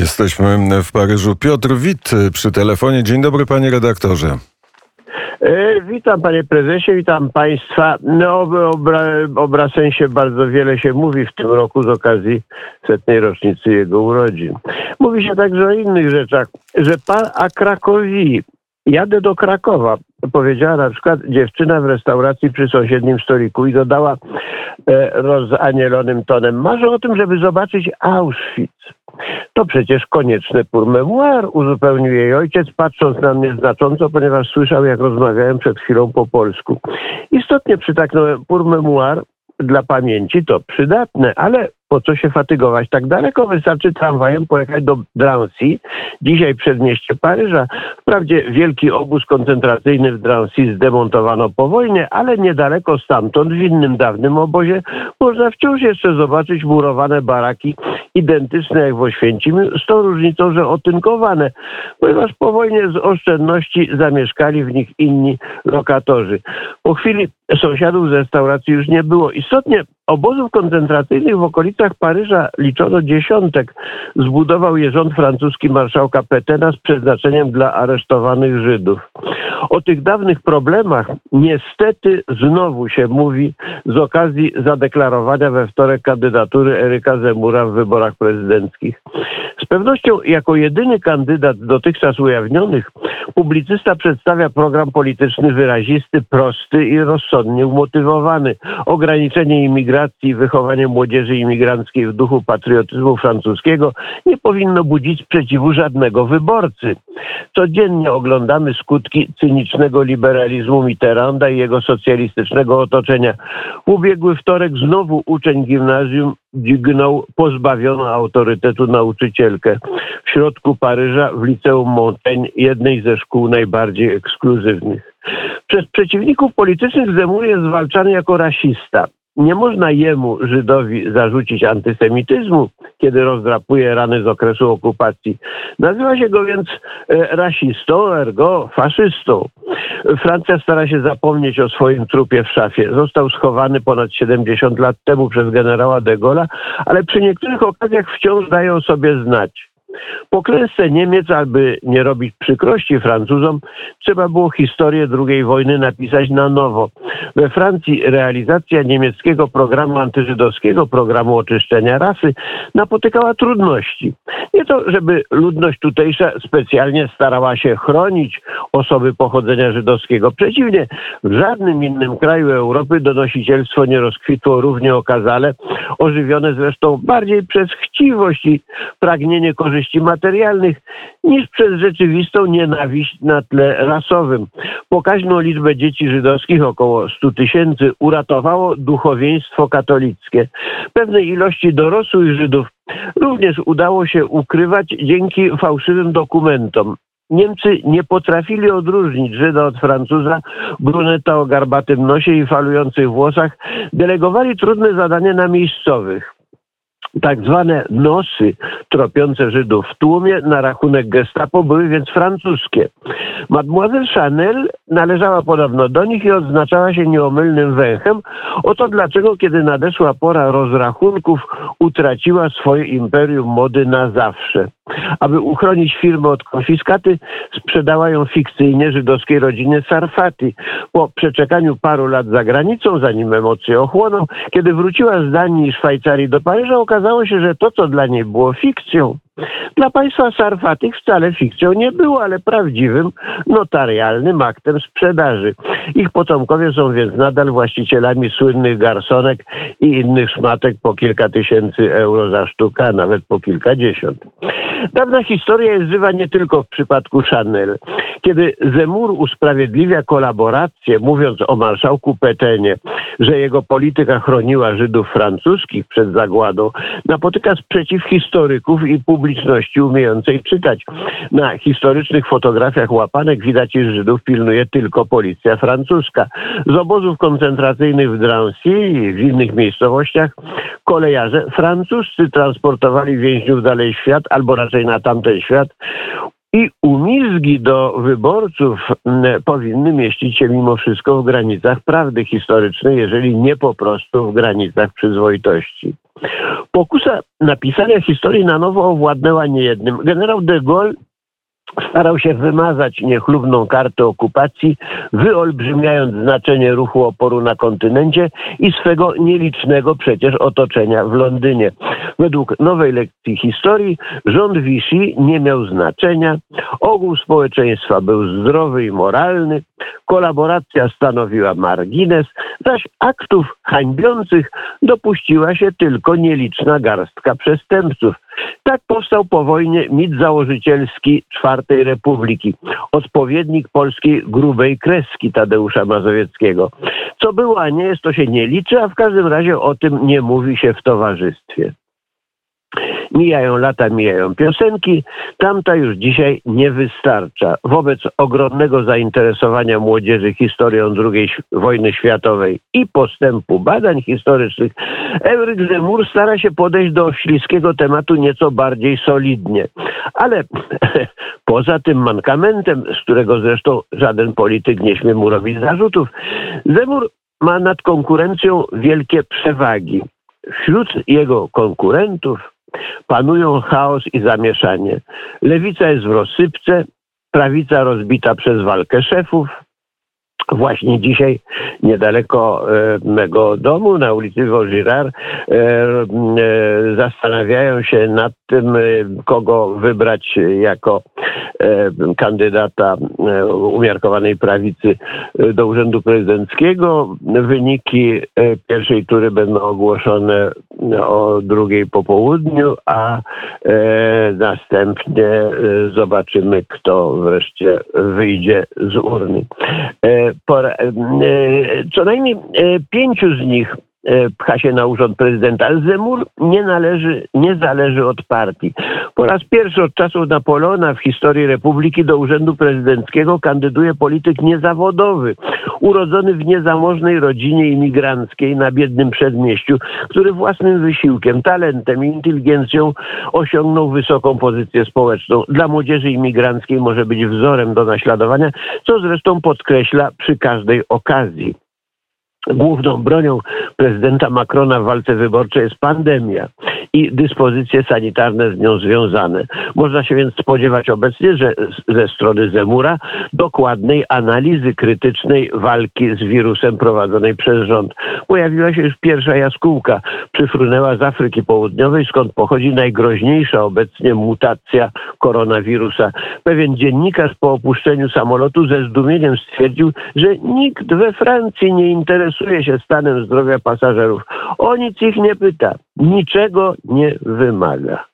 Jesteśmy w Paryżu. Piotr Wit przy telefonie. Dzień dobry, panie redaktorze. E, Witam panie prezesie, witam państwa. No, obra, o bardzo wiele się mówi w tym roku z okazji setnej rocznicy jego urodzin. Mówi się także o innych rzeczach, że pan a Krakowi, jadę do Krakowa, powiedziała na przykład dziewczyna w restauracji przy sąsiednim stoliku i dodała e, rozanielonym tonem, marzę o tym, żeby zobaczyć Auschwitz. To przecież konieczne pour memoir, uzupełnił jej ojciec, patrząc na mnie znacząco, ponieważ słyszał, jak rozmawiałem przed chwilą po polsku. Istotnie przytaknąłem pour memoir dla pamięci, to przydatne, ale po co się fatygować tak daleko? Wystarczy tramwajem pojechać do Drancy, dzisiaj przedmieście Paryża. Wprawdzie wielki obóz koncentracyjny w Drancy zdemontowano po wojnie, ale niedaleko stamtąd, w innym dawnym obozie, można wciąż jeszcze zobaczyć murowane baraki identyczne jak w Oświęcimiu, z tą różnicą, że otynkowane, ponieważ po wojnie z oszczędności zamieszkali w nich inni lokatorzy. Po chwili sąsiadów z restauracji już nie było. Istotnie obozów koncentracyjnych w okolicach Paryża liczono dziesiątek. Zbudował je rząd francuski marszałka Petena z przeznaczeniem dla aresztowanych Żydów. O tych dawnych problemach niestety znowu się mówi z okazji zadeklarowania we wtorek kandydatury Eryka Zemura w wyborach prezydenckich. Z pewnością jako jedyny kandydat dotychczas ujawnionych publicysta przedstawia program polityczny wyrazisty, prosty i rozsądnie umotywowany. Ograniczenie imigracji, wychowanie młodzieży imigranckiej w duchu patriotyzmu francuskiego nie powinno budzić sprzeciwu żadnego wyborcy. Codziennie oglądamy skutki cynicznego liberalizmu Mitterranda i jego socjalistycznego otoczenia. Ubiegły wtorek znowu uczeń gimnazjum dźgnął pozbawioną autorytetu nauczycielkę. W środku Paryża w liceum Montaigne, jednej ze szkół najbardziej ekskluzywnych. Przez przeciwników politycznych Zemur jest zwalczany jako rasista. Nie można jemu, Żydowi, zarzucić antysemityzmu, kiedy rozdrapuje rany z okresu okupacji. Nazywa się go więc e, rasistą, ergo faszystą. Francja stara się zapomnieć o swoim trupie w szafie. Został schowany ponad 70 lat temu przez generała de Gaulle'a, ale przy niektórych okazjach wciąż dają sobie znać. Po klęsce Niemiec, aby nie robić przykrości Francuzom, trzeba było historię II wojny napisać na nowo. We Francji realizacja niemieckiego programu antyżydowskiego, programu oczyszczenia rasy, napotykała trudności. Nie to, żeby ludność tutejsza specjalnie starała się chronić osoby pochodzenia żydowskiego. Przeciwnie, w żadnym innym kraju Europy donosicielstwo nie rozkwitło równie okazale, ożywione zresztą bardziej przez chciwość i pragnienie korzyści materialnych niż przez rzeczywistą nienawiść na tle rasowym. Pokaźną liczbę dzieci żydowskich, około 100 tysięcy, uratowało duchowieństwo katolickie. Pewnej ilości dorosłych Żydów również udało się ukrywać dzięki fałszywym dokumentom. Niemcy nie potrafili odróżnić Żyda od Francuza, bruneta o garbatym nosie i falujących włosach, delegowali trudne zadanie na miejscowych tak zwane nosy tropiące Żydów w tłumie na rachunek gestapo były więc francuskie. Mademoiselle Chanel należała podobno do nich i odznaczała się nieomylnym węchem. Oto dlaczego, kiedy nadeszła pora rozrachunków, utraciła swoje imperium mody na zawsze. Aby uchronić firmę od konfiskaty, sprzedała ją fikcyjnie żydowskiej rodzinie Sarfati. Po przeczekaniu paru lat za granicą, zanim emocje ochłoną, kiedy wróciła z Danii i Szwajcarii do Paryża, okazało się, że to, co dla niej było fikcją, dla państwa Sarfatych wcale fikcją nie było, ale prawdziwym notarialnym aktem sprzedaży. Ich potomkowie są więc nadal właścicielami słynnych garsonek i innych szmatek po kilka tysięcy euro za sztukę, a nawet po kilkadziesiąt. Dawna historia jest żywa nie tylko w przypadku Chanel. Kiedy Zemur usprawiedliwia kolaborację, mówiąc o marszałku Petenie, że jego polityka chroniła Żydów francuskich przed zagładą, napotyka sprzeciw historyków i publiczności umiejącej czytać. Na historycznych fotografiach łapanek widać, iż Żydów pilnuje tylko policja francuska. Z obozów koncentracyjnych w Drancy i w innych miejscowościach kolejarze francuscy transportowali więźniów dalej świat, albo raczej na tamten świat, i umizgi do wyborców powinny mieścić się mimo wszystko w granicach prawdy historycznej, jeżeli nie po prostu w granicach przyzwoitości. Pokusa napisania historii na nowo owładnęła niejednym. Generał de Gaulle starał się wymazać niechlubną kartę okupacji, wyolbrzymiając znaczenie ruchu oporu na kontynencie i swego nielicznego przecież otoczenia w Londynie. Według nowej lekcji historii rząd Vichy nie miał znaczenia, ogół społeczeństwa był zdrowy i moralny, kolaboracja stanowiła margines, zaś aktów hańbiących dopuściła się tylko nieliczna garstka przestępców. Tak powstał po wojnie mit założycielski czwartej Republiki, odpowiednik polskiej grubej kreski Tadeusza Mazowieckiego. Co było, a nie jest, to się nie liczy, a w każdym razie o tym nie mówi się w towarzystwie. Mijają lata, mijają piosenki. Tamta już dzisiaj nie wystarcza. Wobec ogromnego zainteresowania młodzieży historią II wojny światowej i postępu badań historycznych, Euryk Zemur stara się podejść do śliskiego tematu nieco bardziej solidnie. Ale poza tym mankamentem, z którego zresztą żaden polityk nie śmie mu robić zarzutów, Zemur ma nad konkurencją wielkie przewagi. Wśród jego konkurentów panują chaos i zamieszanie. Lewica jest w rozsypce, prawica rozbita przez walkę szefów. Właśnie dzisiaj niedaleko e, mego domu na ulicy Vaugirard e, e, zastanawiają się nad tym, kogo wybrać jako kandydata umiarkowanej prawicy do urzędu prezydenckiego. Wyniki pierwszej tury będą ogłoszone o drugiej po południu, a następnie zobaczymy, kto wreszcie wyjdzie z urny. Co najmniej pięciu z nich E, pcha się na urząd prezydenta, Zemur nie należy, nie zależy od partii. Po raz pierwszy od czasów Napoleona w historii Republiki do urzędu prezydenckiego kandyduje polityk niezawodowy, urodzony w niezamożnej rodzinie imigranckiej na biednym przedmieściu, który własnym wysiłkiem, talentem i inteligencją osiągnął wysoką pozycję społeczną. Dla młodzieży imigranckiej może być wzorem do naśladowania, co zresztą podkreśla przy każdej okazji. Główną bronią prezydenta Macrona w walce wyborczej jest pandemia i dyspozycje sanitarne z nią związane. Można się więc spodziewać obecnie, że ze strony Zemura dokładnej analizy krytycznej walki z wirusem prowadzonej przez rząd. Pojawiła się już pierwsza jaskółka. Przyfrunęła z Afryki Południowej, skąd pochodzi najgroźniejsza obecnie mutacja koronawirusa. Pewien dziennikarz po opuszczeniu samolotu ze zdumieniem stwierdził, że nikt we Francji nie interesuje się stanem zdrowia pasażerów. O nic ich nie pyta. Niczego nie wymaga.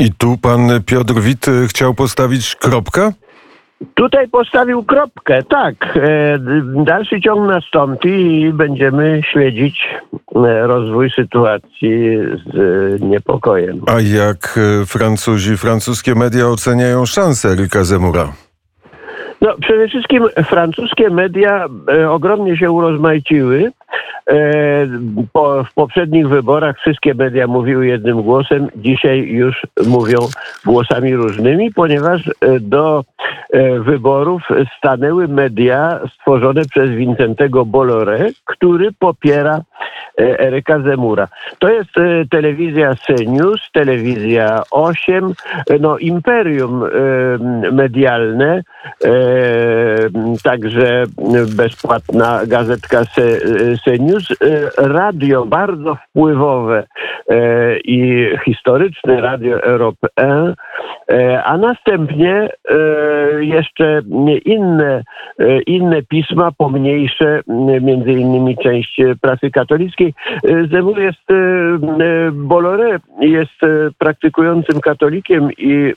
I tu pan Piotr Wit e, chciał postawić kropkę? Tutaj postawił kropkę, tak. E, dalszy ciąg nastąpi i będziemy śledzić e, rozwój sytuacji z niepokojem. A jak Francuzi, francuskie media oceniają szanse Erika Zemura? No, przede wszystkim francuskie media ogromnie się urozmaiciły. E, po, w poprzednich wyborach wszystkie media mówiły jednym głosem, dzisiaj już mówią głosami różnymi, ponieważ e, do e, wyborów stanęły media stworzone przez Vincentego Bolloré, który popiera Eryka Zemura. To jest telewizja CNews, telewizja 8, no imperium medialne, także bezpłatna gazetka CNews, już y, radio bardzo wpływowe y, i historyczne Radio Europe 1, y, a następnie jeszcze inne, inne pisma, pomniejsze, między innymi część prasy katolickiej. Zemur jest, Bolloré jest praktykującym katolikiem i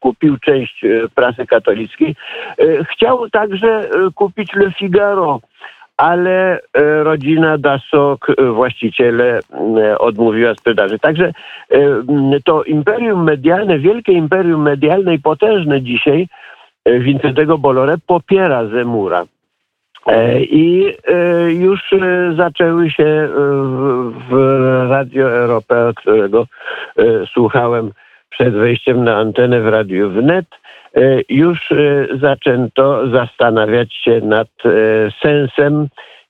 kupił część prasy katolickiej. Chciał także kupić Le Figaro, ale e, rodzina Dasok, e, właściciele e, odmówiła sprzedaży. Także to imperium medialne, wielkie imperium medialne i potężne dzisiaj Wincentego Bolloré popiera Zemura. I już zaczęły się w Radio Europea, którego słuchałem przed wejściem na antenę w Radiu Wnet, już zaczęto zastanawiać się nad sensem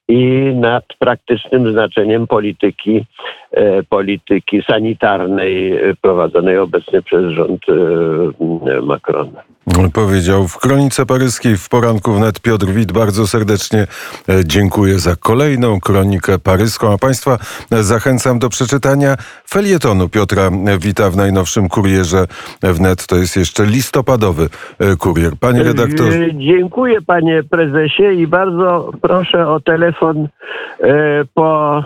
i nad praktycznym znaczeniem polityki, e, polityki sanitarnej e, prowadzonej obecnie przez rząd e, Macrona. Powiedział w Kronice Paryskiej w poranku wnet Piotr Wit. Bardzo serdecznie dziękuję za kolejną kronikę paryską, a Państwa zachęcam do przeczytania felietonu Piotra Wita w najnowszym kurierze wnet. To jest jeszcze listopadowy kurier. Panie redaktorze. Dziękuję panie prezesie i bardzo proszę o telefon po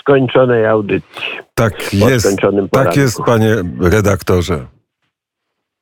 skończonej audycji. Tak jest, tak jest panie redaktorze.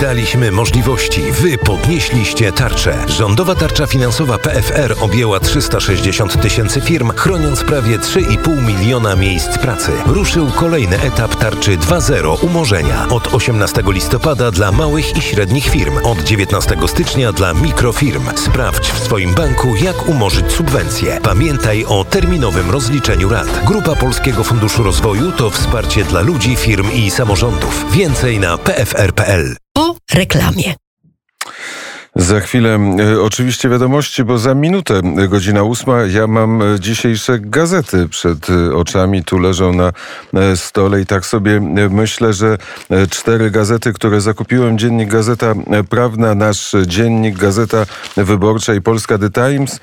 daliśmy możliwości, wy podnieśliście tarczę. Rządowa tarcza finansowa PFR objęła 360 tysięcy firm, chroniąc prawie 3,5 miliona miejsc pracy. Ruszył kolejny etap tarczy 2.0 umorzenia. Od 18 listopada dla małych i średnich firm, od 19 stycznia dla mikrofirm. Sprawdź w swoim banku, jak umorzyć subwencje. Pamiętaj o terminowym rozliczeniu rat. Grupa Polskiego Funduszu Rozwoju to wsparcie dla ludzi, firm i samorządów. Więcej na PFR reklamie. Za chwilę e, oczywiście wiadomości, bo za minutę, e, godzina ósma, ja mam e, dzisiejsze gazety przed oczami. Tu leżą na stole i tak sobie myślę, że cztery gazety, które zakupiłem, Dziennik Gazeta Prawna, nasz Dziennik Gazeta Wyborcza i Polska The Times,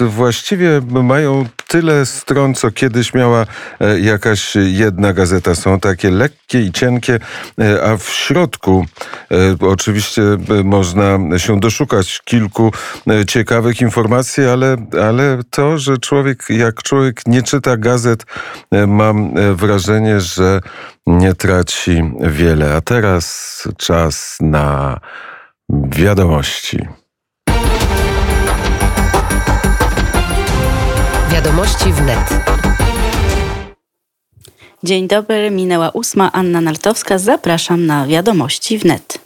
właściwie mają tyle stron, co kiedyś miała jakaś jedna gazeta. Są takie lekkie i cienkie, a w środku oczywiście można się doszukać kilku e, ciekawych informacji, ale, ale to, że człowiek, jak człowiek nie czyta gazet, e, mam e, wrażenie, że nie traci wiele. A teraz czas na wiadomości. Wiadomości wnet. Dzień dobry, minęła ósma. Anna Nartowska. Zapraszam na wiadomości wnet.